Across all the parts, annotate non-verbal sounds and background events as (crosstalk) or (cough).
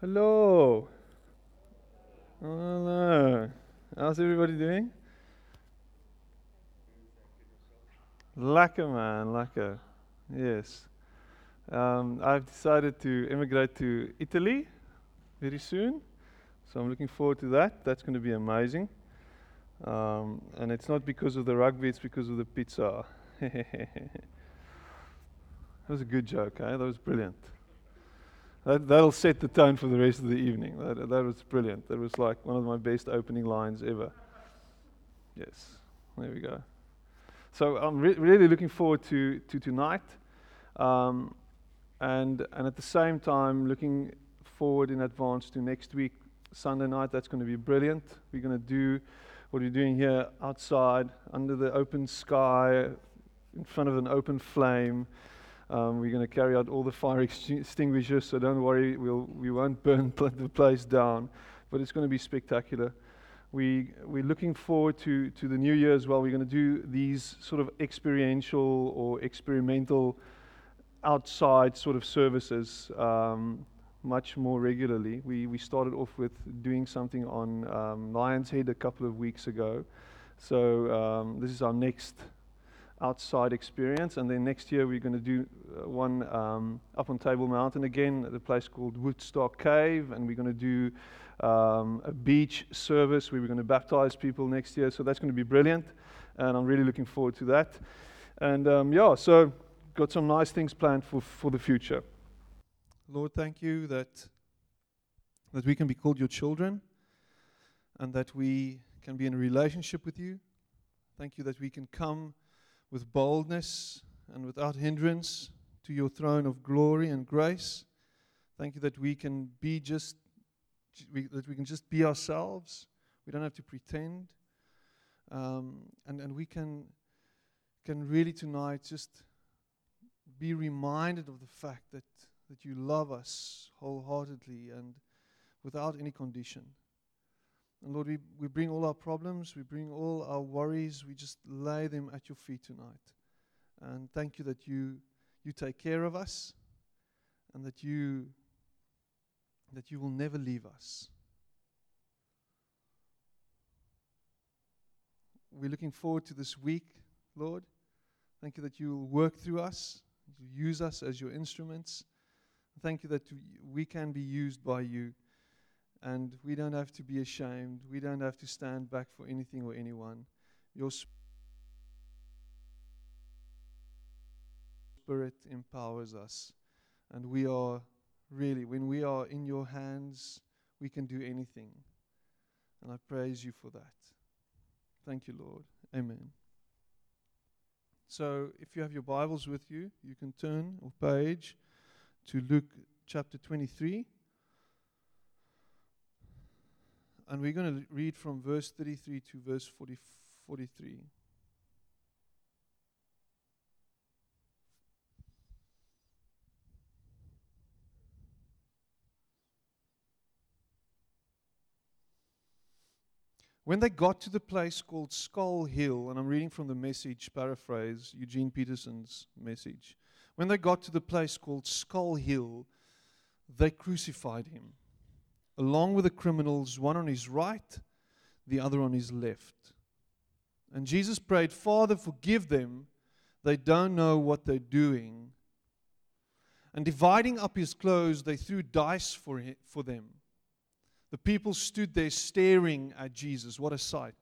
Hello. Hello. How's everybody doing? Lekker man, lekker. Yes. Um, I've decided to immigrate to Italy very soon. So I'm looking forward to that. That's going to be amazing. Um, and it's not because of the rugby, it's because of the pizza. (laughs) that was a good joke, eh? That was brilliant. That, that'll set the tone for the rest of the evening. That, that was brilliant. That was like one of my best opening lines ever. Yes, there we go. So I'm re- really looking forward to, to tonight. Um, and, and at the same time, looking forward in advance to next week, Sunday night. That's going to be brilliant. We're going to do what we're doing here outside, under the open sky, in front of an open flame. Um, we're going to carry out all the fire extinguishers, so don't worry, we'll, we won't burn (laughs) the place down. But it's going to be spectacular. We, we're looking forward to, to the new year as well. We're going to do these sort of experiential or experimental outside sort of services um, much more regularly. We, we started off with doing something on um, Lion's Head a couple of weeks ago. So um, this is our next outside experience. And then next year we're going to do uh, one um, up on Table Mountain again at a place called Woodstock Cave. And we're going to do um, a beach service where we're going to baptize people next year. So that's going to be brilliant. And I'm really looking forward to that. And um, yeah, so got some nice things planned for, for the future. Lord, thank you that, that we can be called your children and that we can be in a relationship with you. Thank you that we can come with boldness and without hindrance to your throne of glory and grace. Thank you that we can be just we, that we can just be ourselves. We don't have to pretend, um, and and we can can really tonight just be reminded of the fact that that you love us wholeheartedly and without any condition. And Lord, we, we bring all our problems, we bring all our worries, we just lay them at your feet tonight. And thank you that you, you take care of us and that you, that you will never leave us. We're looking forward to this week, Lord. Thank you that you will work through us, you use us as your instruments. Thank you that we can be used by you and we don't have to be ashamed. We don't have to stand back for anything or anyone. Your Spirit empowers us. And we are really, when we are in your hands, we can do anything. And I praise you for that. Thank you, Lord. Amen. So, if you have your Bibles with you, you can turn or page to Luke chapter 23. And we're going to read from verse 33 to verse 40, 43. When they got to the place called Skull Hill, and I'm reading from the message paraphrase, Eugene Peterson's message. When they got to the place called Skull Hill, they crucified him, along with the criminals, one on his right, the other on his left. And Jesus prayed, Father, forgive them. They don't know what they're doing. And dividing up his clothes, they threw dice for, him, for them. The people stood there staring at Jesus. What a sight.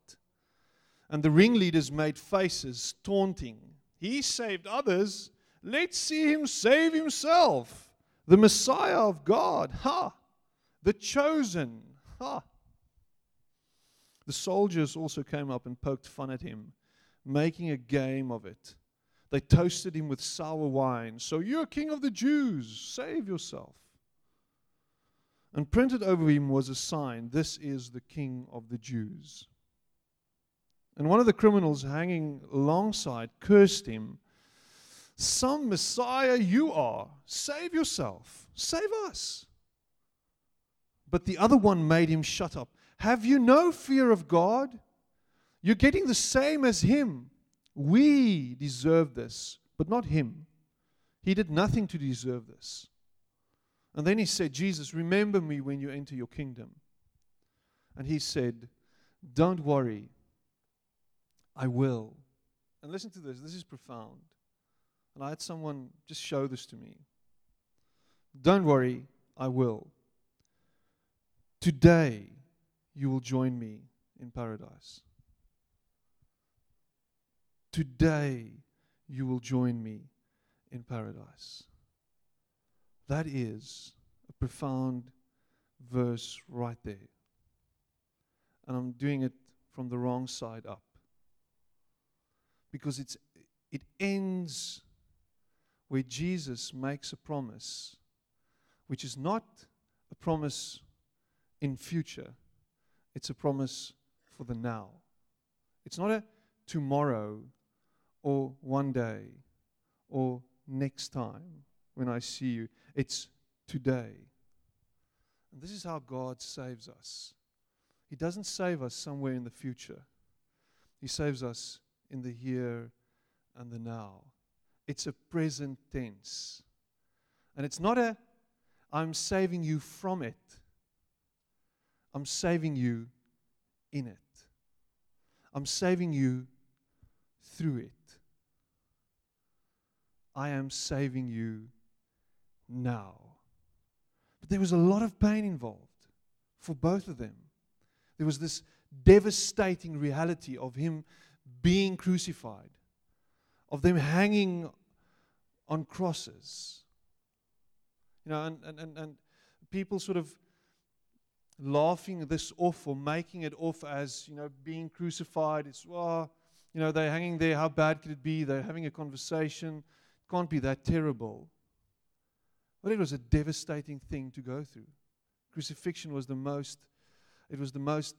And the ringleaders made faces, taunting. He saved others. Let's see him save himself. The Messiah of God. Ha! The chosen. Ha! The soldiers also came up and poked fun at him, making a game of it. They toasted him with sour wine. So you're king of the Jews. Save yourself. And printed over him was a sign This is the king of the Jews. And one of the criminals hanging alongside cursed him some Messiah you are. Save yourself. Save us. But the other one made him shut up. Have you no fear of God? You're getting the same as him. We deserve this, but not him. He did nothing to deserve this. And then he said, Jesus, remember me when you enter your kingdom. And he said, Don't worry, I will. And listen to this, this is profound. And I had someone just show this to me. Don't worry, I will. Today, you will join me in paradise. Today, you will join me in paradise. That is a profound verse right there. And I'm doing it from the wrong side up. Because it's, it ends where Jesus makes a promise, which is not a promise in future, it's a promise for the now. It's not a tomorrow or one day or next time when I see you. It's today. And this is how God saves us. He doesn't save us somewhere in the future, He saves us in the here and the now. It's a present tense. And it's not a, I'm saving you from it. I'm saving you in it. I'm saving you through it. I am saving you now. But there was a lot of pain involved for both of them. There was this devastating reality of him being crucified, of them hanging on crosses. You know, and, and, and, and people sort of laughing this off or making it off as, you know, being crucified. It's, well, you know, they're hanging there. How bad could it be? They're having a conversation. It can't be that terrible. But it was a devastating thing to go through. Crucifixion was the most, it was the most,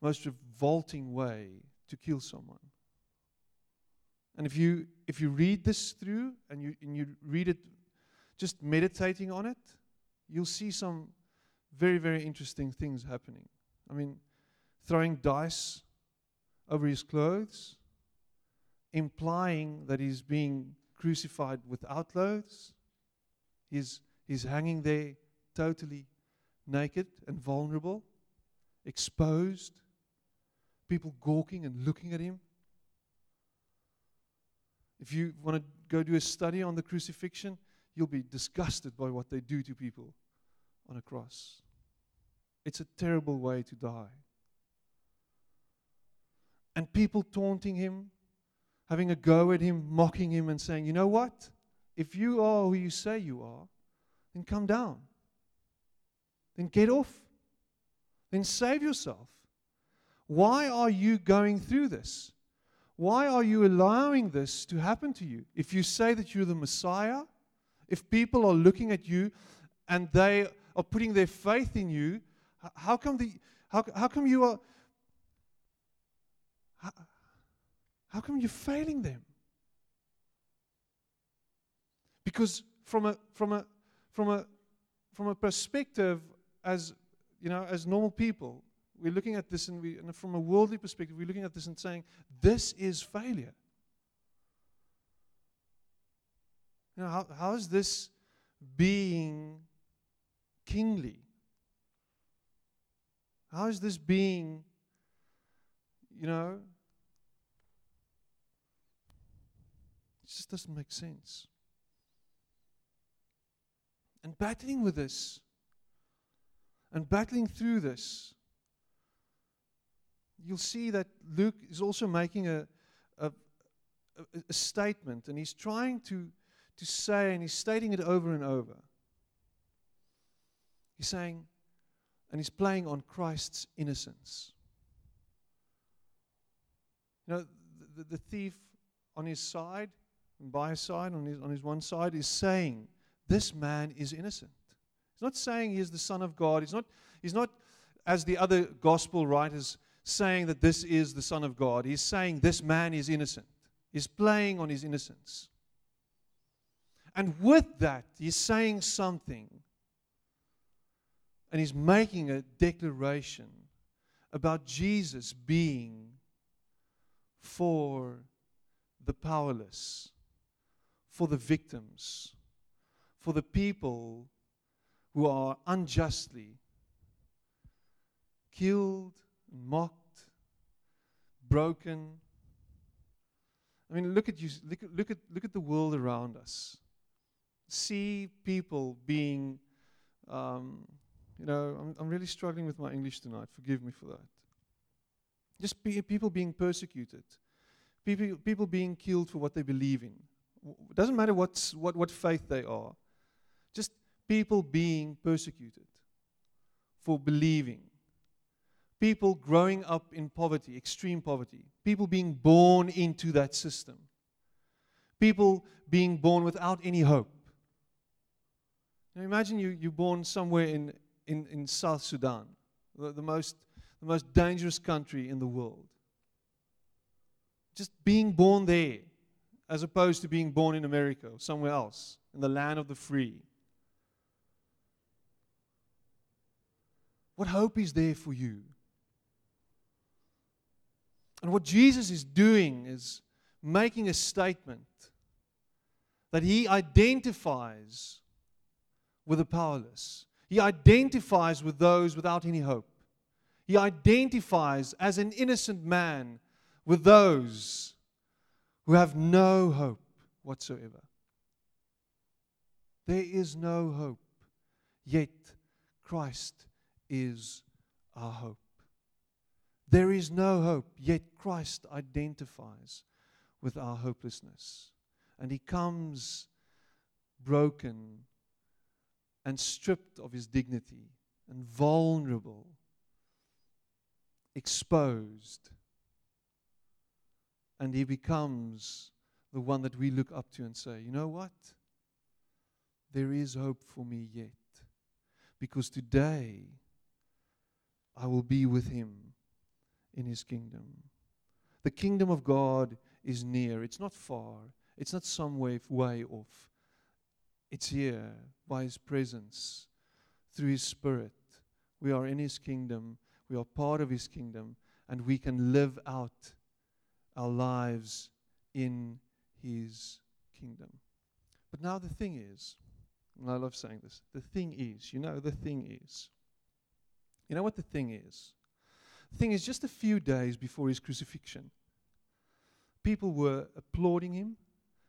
most revolting way to kill someone. And if you if you read this through and you and you read it just meditating on it, you'll see some very, very interesting things happening. I mean, throwing dice over his clothes, implying that he's being crucified without clothes. He's, he's hanging there totally naked and vulnerable, exposed, people gawking and looking at him. If you want to go do a study on the crucifixion, you'll be disgusted by what they do to people on a cross. It's a terrible way to die. And people taunting him, having a go at him, mocking him, and saying, You know what? If you are who you say you are, then come down. Then get off. Then save yourself. Why are you going through this? Why are you allowing this to happen to you? If you say that you're the Messiah, if people are looking at you and they are putting their faith in you, how come, the, how, how come you are. How, how come you're failing them? Because from a, from a, from a, from a perspective as, you know, as normal people, we're looking at this and, we, and from a worldly perspective, we're looking at this and saying, this is failure. You know, how, how is this being kingly? How is this being, you know, it just doesn't make sense. And battling with this, and battling through this, you'll see that Luke is also making a, a, a, statement, and he's trying to, to say, and he's stating it over and over. He's saying, and he's playing on Christ's innocence. You know, the, the thief on his side, by his side, on his, on his one side, is saying, This man is innocent. He's not saying he is the Son of God. He's not, he's not as the other gospel writers, saying that this is the Son of God. He's saying this man is innocent. He's playing on his innocence. And with that, he's saying something. And he's making a declaration about Jesus being for the powerless, for the victims, for the people who are unjustly killed, mocked, broken. I mean, look at you. Look at, look at, look at the world around us. See people being, um, you know, I'm, I'm really struggling with my English tonight. Forgive me for that. Just be, people being persecuted, people, people being killed for what they believe in. It doesn't matter what's, what, what faith they are. Just people being persecuted for believing. People growing up in poverty, extreme poverty. People being born into that system. People being born without any hope. Now imagine you, you're born somewhere in, in, in South Sudan, the, the, most, the most dangerous country in the world. Just being born there, as opposed to being born in America or somewhere else, in the land of the free. What hope is there for you? And what Jesus is doing is making a statement that he identifies with the powerless. He identifies with those without any hope. He identifies as an innocent man with those who have no hope whatsoever. There is no hope, yet Christ is our hope. There is no hope, yet Christ identifies with our hopelessness. And he comes broken and stripped of his dignity and vulnerable, exposed. And he becomes the one that we look up to and say, you know what? There is hope for me yet. Because today I will be with him in his kingdom. The kingdom of God is near, it's not far, it's not some way, way off. It's here by His presence, through His Spirit. We are in His kingdom, we are part of His kingdom, and we can live out our lives in His kingdom. But now the thing is, and I love saying this, the thing is, you know, the thing is, you know what the thing is? The thing is, just a few days before his crucifixion, people were applauding him,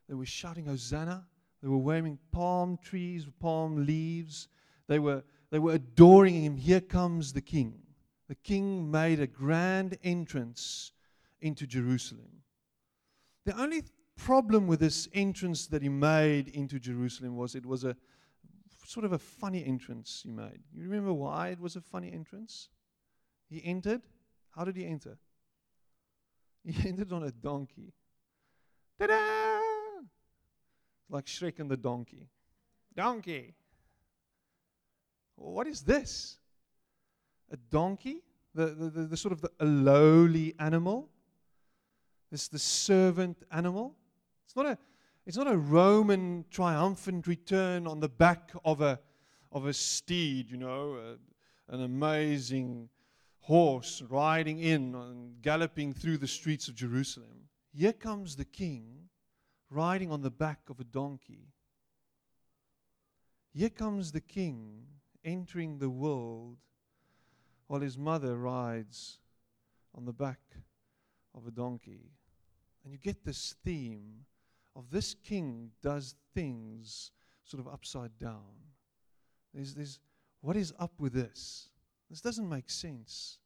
they were shouting, Hosanna, they were waving palm trees, palm leaves. They were, they were adoring him. Here comes the king. The king made a grand entrance into Jerusalem. The only problem with this entrance that he made into Jerusalem was it was a sort of a funny entrance he made. You remember why it was a funny entrance? He entered. How did he enter? He (laughs) entered on a donkey. Ta da! Like Shrek and the donkey. Donkey. What is this? A donkey? The, the, the, the sort of the, a lowly animal? This the servant animal? It's not a it's not a Roman triumphant return on the back of a of a steed, you know, a, an amazing horse riding in and galloping through the streets of Jerusalem. Here comes the king riding on the back of a donkey. Here comes the king entering the world while his mother rides on the back of a donkey. And you get this theme of this king does things sort of upside down. There's, there's, what is up with this? This doesn't make sense.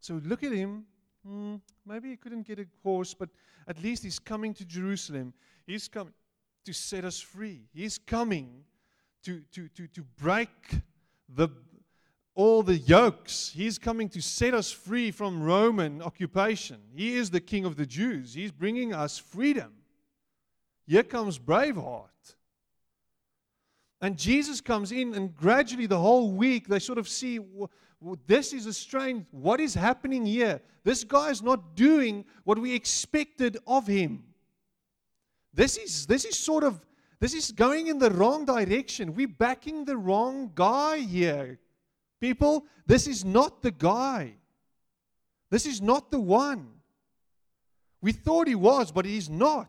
So look at him Hmm, maybe he couldn't get a horse, but at least he's coming to Jerusalem. He's coming to set us free. He's coming to, to, to, to break the, all the yokes. He's coming to set us free from Roman occupation. He is the King of the Jews. He's bringing us freedom. Here comes Braveheart. And Jesus comes in, and gradually the whole week they sort of see this is a strange, what is happening here? This guy is not doing what we expected of him. This is, this is sort of, this is going in the wrong direction. We're backing the wrong guy here. People, this is not the guy. This is not the one. We thought he was, but he's not.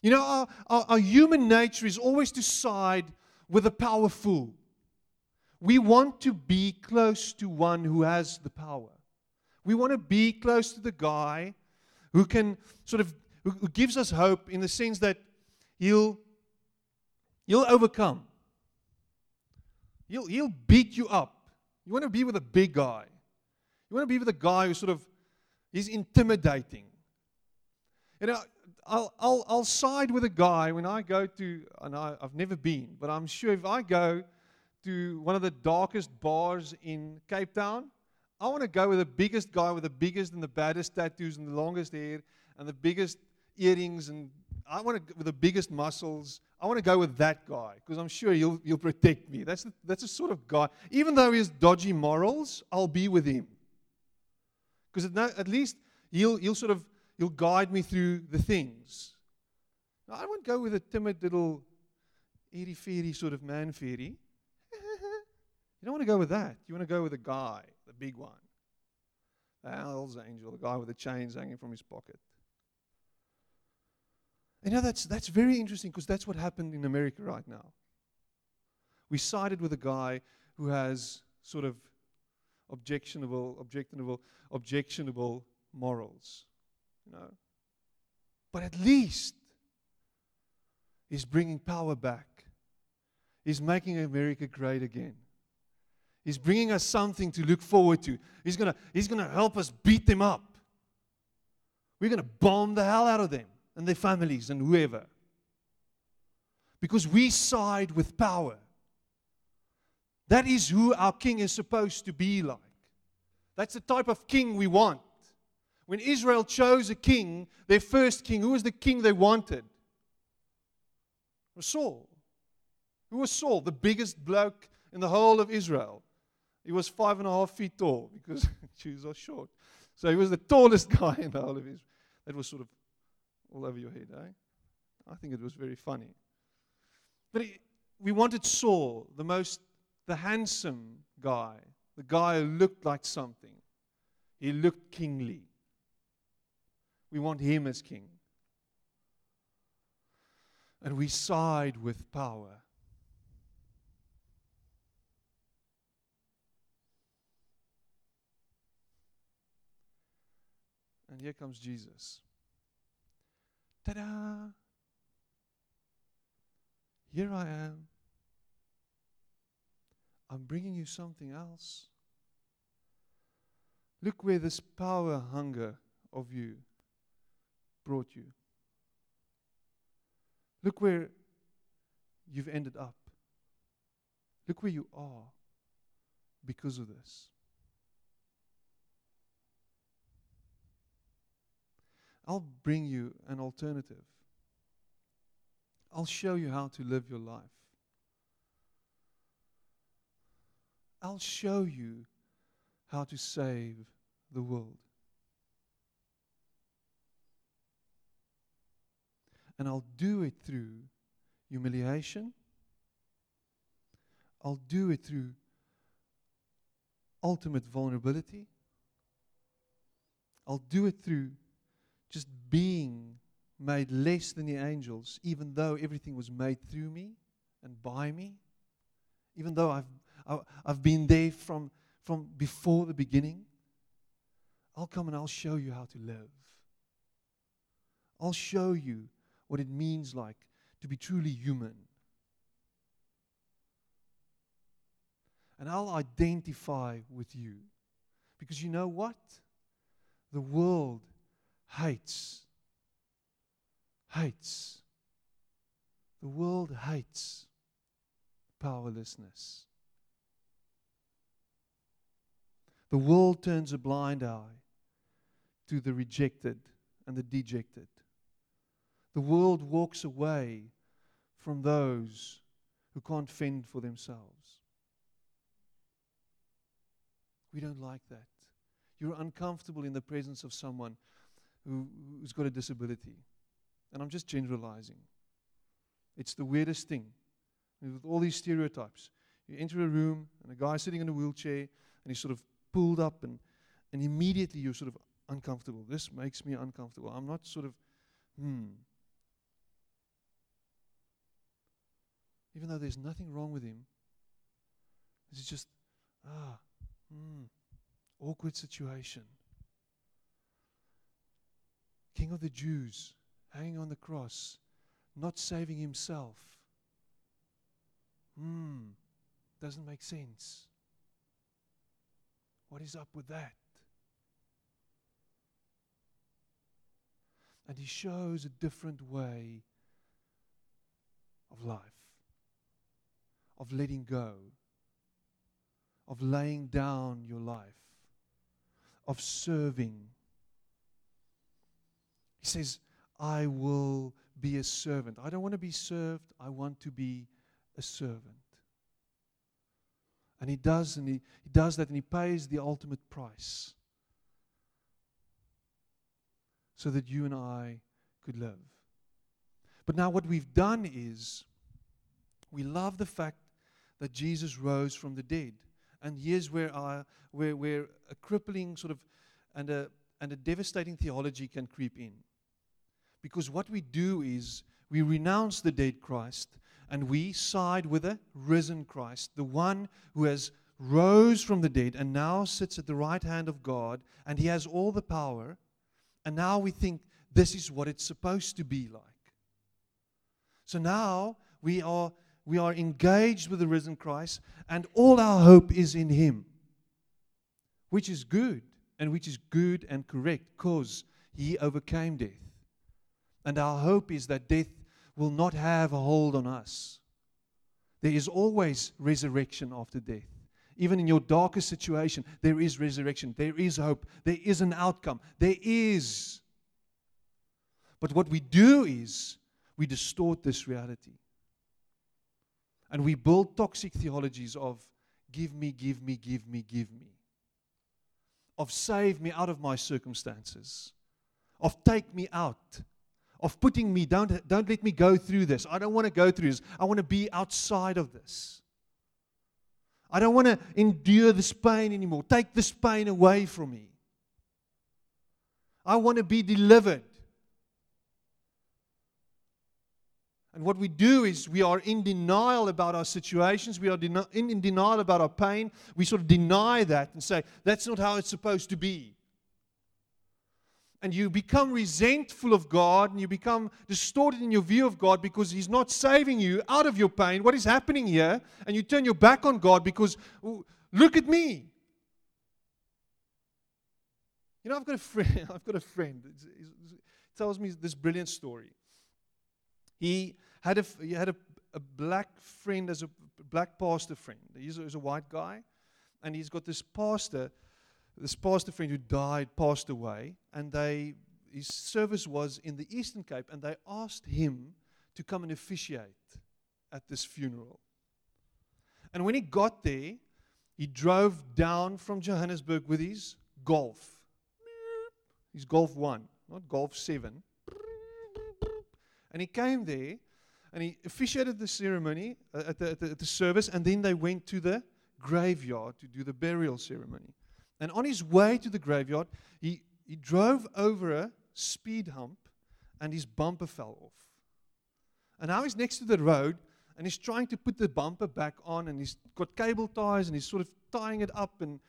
You know, our, our, our human nature is always to side with the powerful. We want to be close to one who has the power. We want to be close to the guy who can sort of who gives us hope in the sense that he'll he'll overcome. He'll he'll beat you up. You want to be with a big guy. You want to be with a guy who sort of is intimidating. You know, I'll, I'll, I'll side with a guy when I go to, and I, I've never been, but I'm sure if I go to one of the darkest bars in Cape Town, I want to go with the biggest guy with the biggest and the baddest tattoos and the longest hair and the biggest earrings and I want to go with the biggest muscles. I want to go with that guy because I'm sure he'll he'll protect me. That's the, that's the sort of guy. Even though he has dodgy morals, I'll be with him because at, at least he'll he'll sort of he'll guide me through the things. Now, I won't go with a timid little airy fairy sort of man fairy. You don't want to go with that. You want to go with a guy, the big one. The Hell's angel, the guy with the chains hanging from his pocket. You know, that's, that's very interesting because that's what happened in America right now. We sided with a guy who has sort of objectionable, objectionable, objectionable morals. You know? But at least he's bringing power back. He's making America great again. He's bringing us something to look forward to. He's going to he's going to help us beat them up. We're going to bomb the hell out of them and their families and whoever. Because we side with power. That is who our king is supposed to be like. That's the type of king we want. When Israel chose a king, their first king, who was the king they wanted? Was Saul. Who was Saul? The biggest bloke in the whole of Israel. He was five and a half feet tall because (laughs) Jews are short. So he was the tallest (laughs) guy in the whole of Israel. That was sort of all over your head, eh? I think it was very funny. But we wanted Saul, the most, the handsome guy, the guy who looked like something. He looked kingly. We want him as king. And we side with power. And here comes Jesus. Ta da! Here I am. I'm bringing you something else. Look where this power hunger of you brought you. Look where you've ended up. Look where you are because of this. I'll bring you an alternative. I'll show you how to live your life. I'll show you how to save the world. And I'll do it through humiliation. I'll do it through ultimate vulnerability. I'll do it through just being made less than the angels, even though everything was made through me and by me, even though I've, I've been there from, from before the beginning. I'll come and I'll show you how to live. I'll show you what it means like to be truly human. And I'll identify with you. Because you know what? The world hates. Hates. The world hates powerlessness. The world turns a blind eye to the rejected and the dejected. The world walks away from those who can't fend for themselves. We don't like that. You're uncomfortable in the presence of someone who, who's got a disability. And I'm just generalizing. It's the weirdest thing. With all these stereotypes. You enter a room and a guy sitting in a wheelchair and he's sort of pulled up and, and immediately you're sort of uncomfortable. This makes me uncomfortable. I'm not sort of, hmm. even though there's nothing wrong with him. This is just, ah, hmm, awkward situation. King of the Jews, hanging on the cross, not saving himself. Hmm, doesn't make sense. What is up with that? And he shows a different way of life, of letting go, of laying down your life, of serving. He says, I will be a servant. I don't want to be served, I want to be a servant. And he does, and he, he does that, and he pays the ultimate price so that you and I could live. But now, what we've done is we love the fact that Jesus rose from the dead. And here's where, our, where, where a crippling sort of and a, and a devastating theology can creep in. Because what we do is we renounce the dead Christ and we side with the risen Christ, the one who has rose from the dead and now sits at the right hand of God and he has all the power. And now we think this is what it's supposed to be like. So now we are we are engaged with the risen Christ and all our hope is in him. Which is good and which is good and correct because he overcame death. And our hope is that death will not have a hold on us. There is always resurrection after death. Even in your darkest situation, there is resurrection. There is hope. There is an outcome. There is. But what we do is we distort this reality. And we build toxic theologies of give me, give me, give me, give me. Of save me out of my circumstances. Of take me out of putting me, don't, don't let me go through this. I don't want to go through this. I want to be outside of this. I don't want to endure this pain anymore. Take this pain away from me. I want to be delivered. And what we do is we are in denial about our situations. We are in, in denial about our pain. We sort of deny that and say, that's not how it's supposed to be and you become resentful of God and you become distorted in your view of God because He's not saving you out of your pain, what is happening here? And you turn your back on God because, look at me. You know, I've got a friend. (laughs) I've got a friend. He tells me this brilliant story. He had a he had a, a black friend as a black pastor friend. He's a, he's a white guy, and he's got this pastor this pastor friend who died passed away, and they his service was in the Eastern Cape, and they asked him to come and officiate at this funeral. And when he got there, he drove down from Johannesburg with his Golf. His Golf 1, not Golf 7. And he came there and he officiated the ceremony uh, at the, at the, at the service, and then they went to the graveyard to do the burial ceremony. And on his way to the graveyard, he, he drove over a speed hump and his bumper fell off. And now he's next to the road and he's trying to put the bumper back on and he's got cable ties and he's sort of tying it up and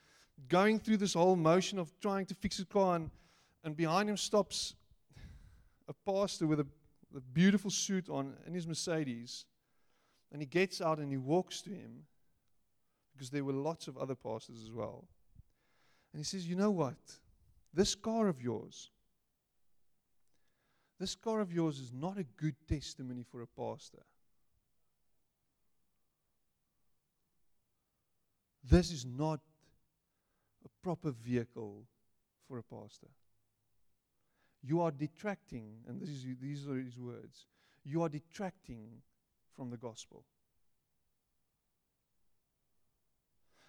going through this whole motion of trying to fix his car. And, and behind him stops a pastor with a, a beautiful suit on in his Mercedes. And he gets out and he walks to him because there were lots of other pastors as well. And he says, You know what? This car of yours, this car of yours is not a good testimony for a pastor. This is not a proper vehicle for a pastor. You are detracting, and this is, these are his words you are detracting from the gospel.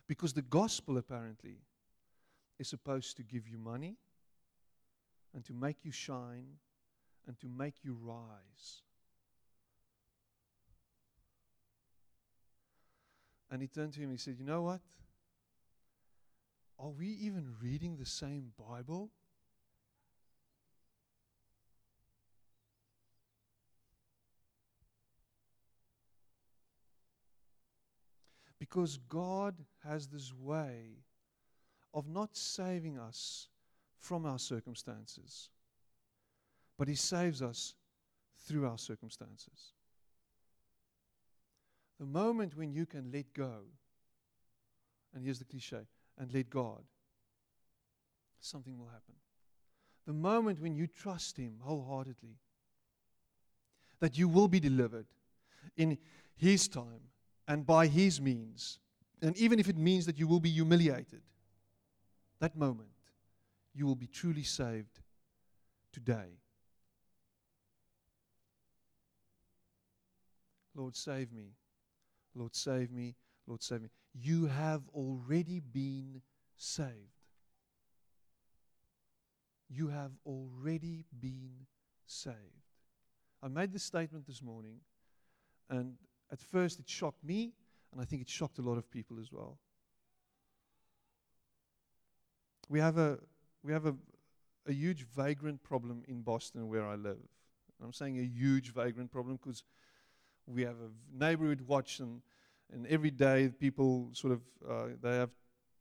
Because the gospel, apparently, is supposed to give you money and to make you shine and to make you rise. And he turned to him and he said, You know what? Are we even reading the same Bible? Because God has this way of not saving us from our circumstances, but He saves us through our circumstances. The moment when you can let go, and here's the cliche, and let God, something will happen. The moment when you trust Him wholeheartedly, that you will be delivered in His time and by His means, and even if it means that you will be humiliated, that moment you will be truly saved today. Lord, save me. Lord, save me. Lord, save me. You have already been saved. You have already been saved. I made this statement this morning, and at first it shocked me, and I think it shocked a lot of people as well. We have a, we have a, a huge vagrant problem in Boston where I live. I'm saying a huge vagrant problem because we have a neighborhood watch, and, and every day people sort of uh, they have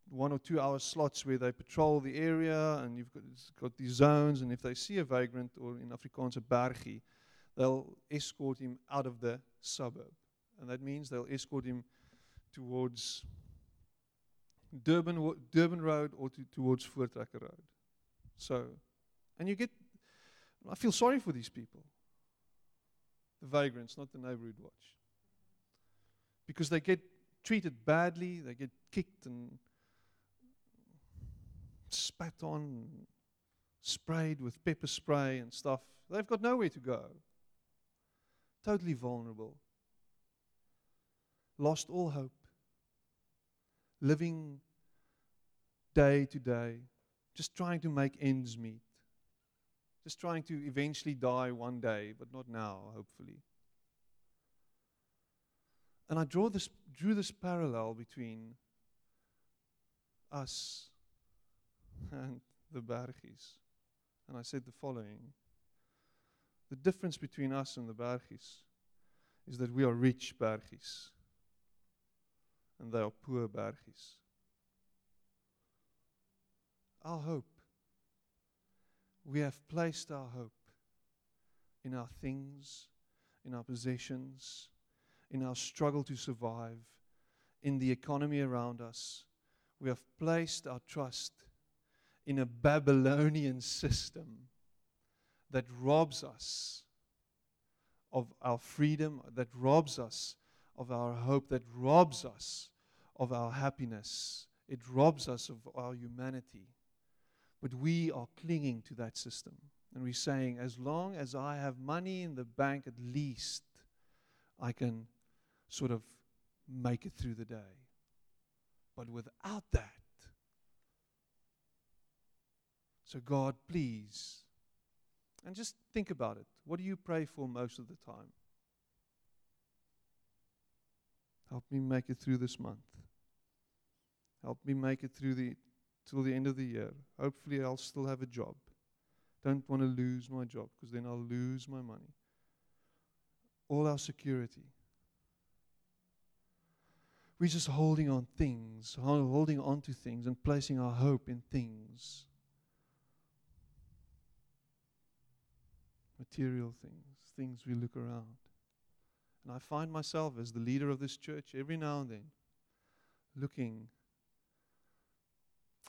one or two hour slots where they patrol the area, and you've got, got these zones. And if they see a vagrant, or in Afrikaans a bergie, they'll escort him out of the suburb, and that means they'll escort him towards Durban, Durban Road or to, towards Voortrekker Road. So, and you get, I feel sorry for these people the vagrants, not the neighborhood watch. Because they get treated badly, they get kicked and spat on, sprayed with pepper spray and stuff. They've got nowhere to go. Totally vulnerable. Lost all hope. Living day to day, just trying to make ends meet just trying to eventually die one day, but not now, hopefully. And I draw this, drew this parallel between us and the Bergies. And I said the following The difference between us and the Bergies is that we are rich Bergies, and they are poor Bergies. Our hope we have placed our hope in our things, in our possessions, in our struggle to survive, in the economy around us. We have placed our trust in a Babylonian system that robs us of our freedom, that robs us of our hope, that robs us of our happiness. It robs us of our humanity. But we are clinging to that system. And we're saying, as long as I have money in the bank, at least I can sort of make it through the day. But without that, so God, please, and just think about it. What do you pray for most of the time? Help me make it through this month. Help me make it through the till the end of the year. Hopefully, I'll still have a job. Don't want to lose my job because then I'll lose my money. All our security. We're just holding on things, holding on to things, and placing our hope in things. Material things, things we look around. And I find myself as the leader of this church every now and then looking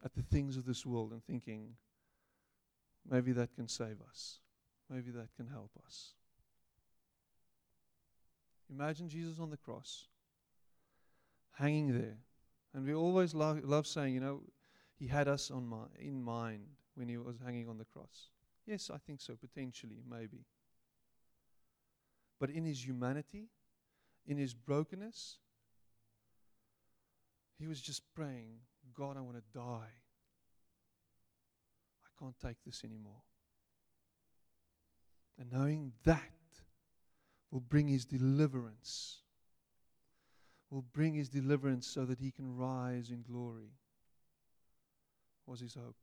at the things of this world and thinking, maybe that can save us. Maybe that can help us. Imagine Jesus on the cross, hanging there. And we always lo- love saying, you know, he had us on mi- in mind when he was hanging on the cross. Yes, I think so, potentially, maybe. But in his humanity, in his brokenness, he was just praying, God, I want to die. I can't take this anymore. And knowing that will bring his deliverance, will bring his deliverance so that he can rise in glory, was his hope.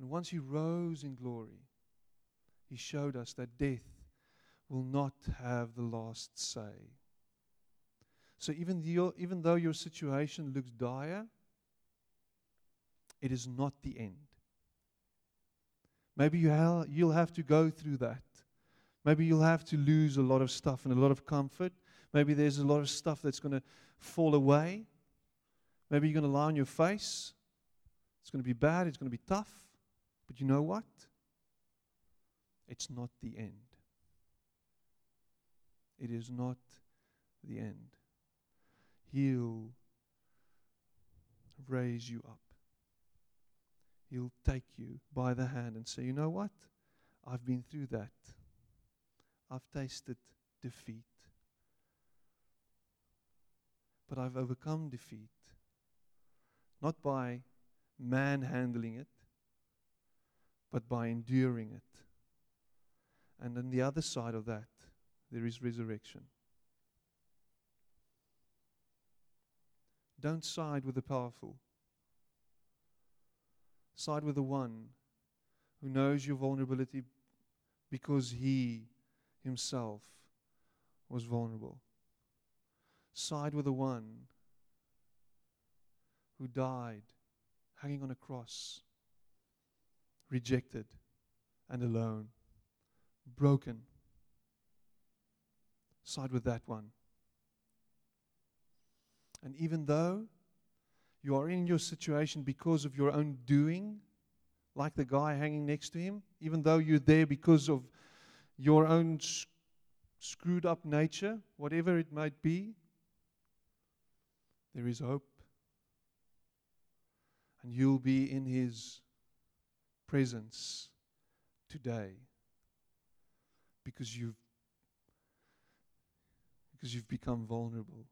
And once he rose in glory, he showed us that death will not have the last say. So even, even though your situation looks dire, it is not the end. Maybe you ha- you'll have to go through that. Maybe you'll have to lose a lot of stuff and a lot of comfort. Maybe there's a lot of stuff that's going to fall away. Maybe you're going to lie on your face. It's going to be bad. It's going to be tough. But you know what? It's not the end. It is not the end. He'll raise you up. He'll take you by the hand and say, You know what? I've been through that. I've tasted defeat. But I've overcome defeat. Not by manhandling it, but by enduring it. And on the other side of that, there is resurrection. Don't side with the powerful. Side with the one who knows your vulnerability because he himself was vulnerable. Side with the one who died hanging on a cross, rejected and alone, broken. Side with that one. And even though you are in your situation because of your own doing, like the guy hanging next to him, even though you're there because of your own sc- screwed up nature, whatever it might be, there is hope. And you'll be in his presence today because you've because you've become vulnerable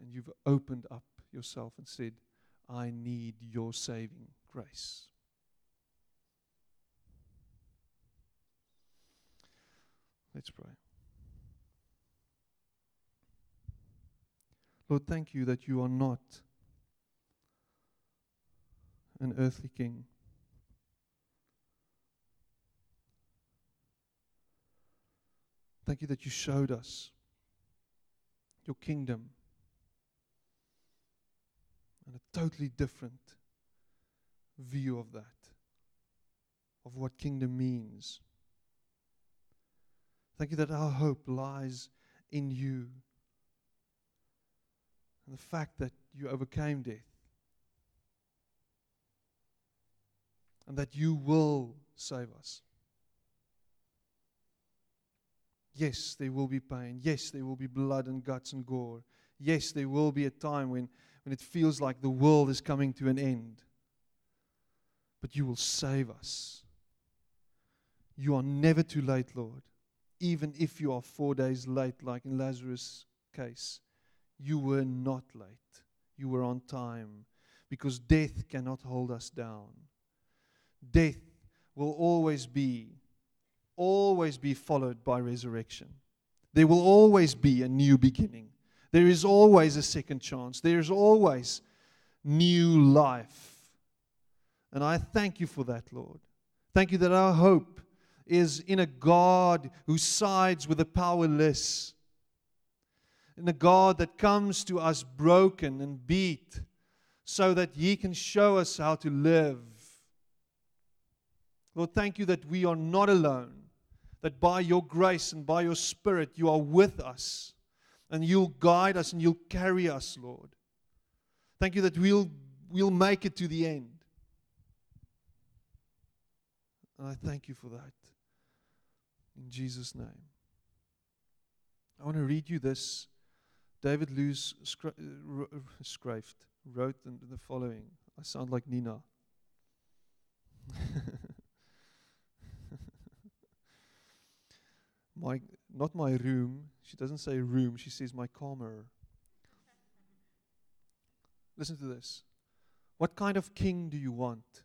and you've opened up yourself and said, I need your saving grace. Let's pray. Lord, thank you that you are not an earthly king. Thank you that you showed us your kingdom and a totally different view of that, of what kingdom means. Thank you that our hope lies in you and the fact that you overcame death and that you will save us. Yes, there will be pain. Yes, there will be blood and guts and gore. Yes, there will be a time when, when it feels like the world is coming to an end. But you will save us. You are never too late, Lord. Even if you are four days late, like in Lazarus' case, you were not late. You were on time because death cannot hold us down. Death will always be always be followed by resurrection. There will always be a new beginning. There is always a second chance. There is always new life. And I thank you for that, Lord. Thank you that our hope is in a God who sides with the powerless, in a God that comes to us broken and beat so that He can show us how to live. Lord, thank you that we are not alone that by your grace and by your Spirit, you are with us and you'll guide us and you'll carry us, Lord. Thank you that we'll, we'll make it to the end. And I thank you for that. In Jesus' name. I want to read you this. David Lewis Scra- wrote the following. I sound like Nina. (laughs) my not my room. She doesn't say room, she says my calmer. Listen to this. What kind of king do you want?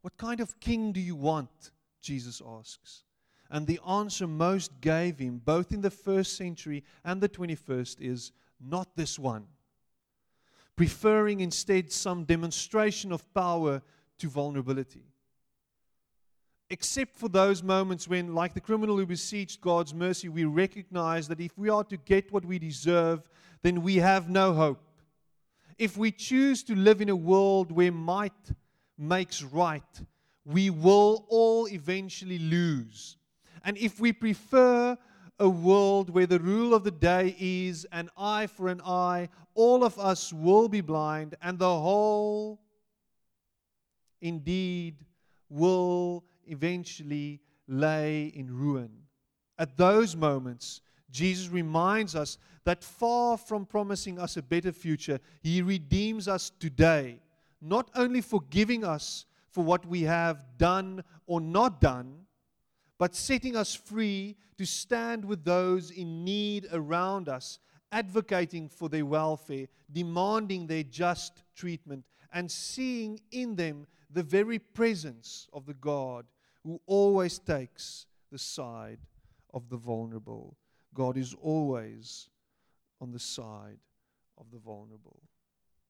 What kind of king do you want? Jesus asks. And the answer most gave him, both in the first century and the 21st, is not this one. Preferring instead some demonstration of power to vulnerability. Except for those moments when, like the criminal who beseeched God's mercy, we recognize that if we are to get what we deserve, then we have no hope. If we choose to live in a world where might makes right, we will all eventually lose. And if we prefer a world where the rule of the day is an eye for an eye, all of us will be blind, and the whole indeed will eventually lay in ruin. At those moments, Jesus reminds us that far from promising us a better future, He redeems us today, not only forgiving us for what we have done or not done, but setting us free to stand with those in need around us, advocating for their welfare, demanding their just treatment, and seeing in them the very presence of the God who always takes the side of the vulnerable. God is always on the side of the vulnerable.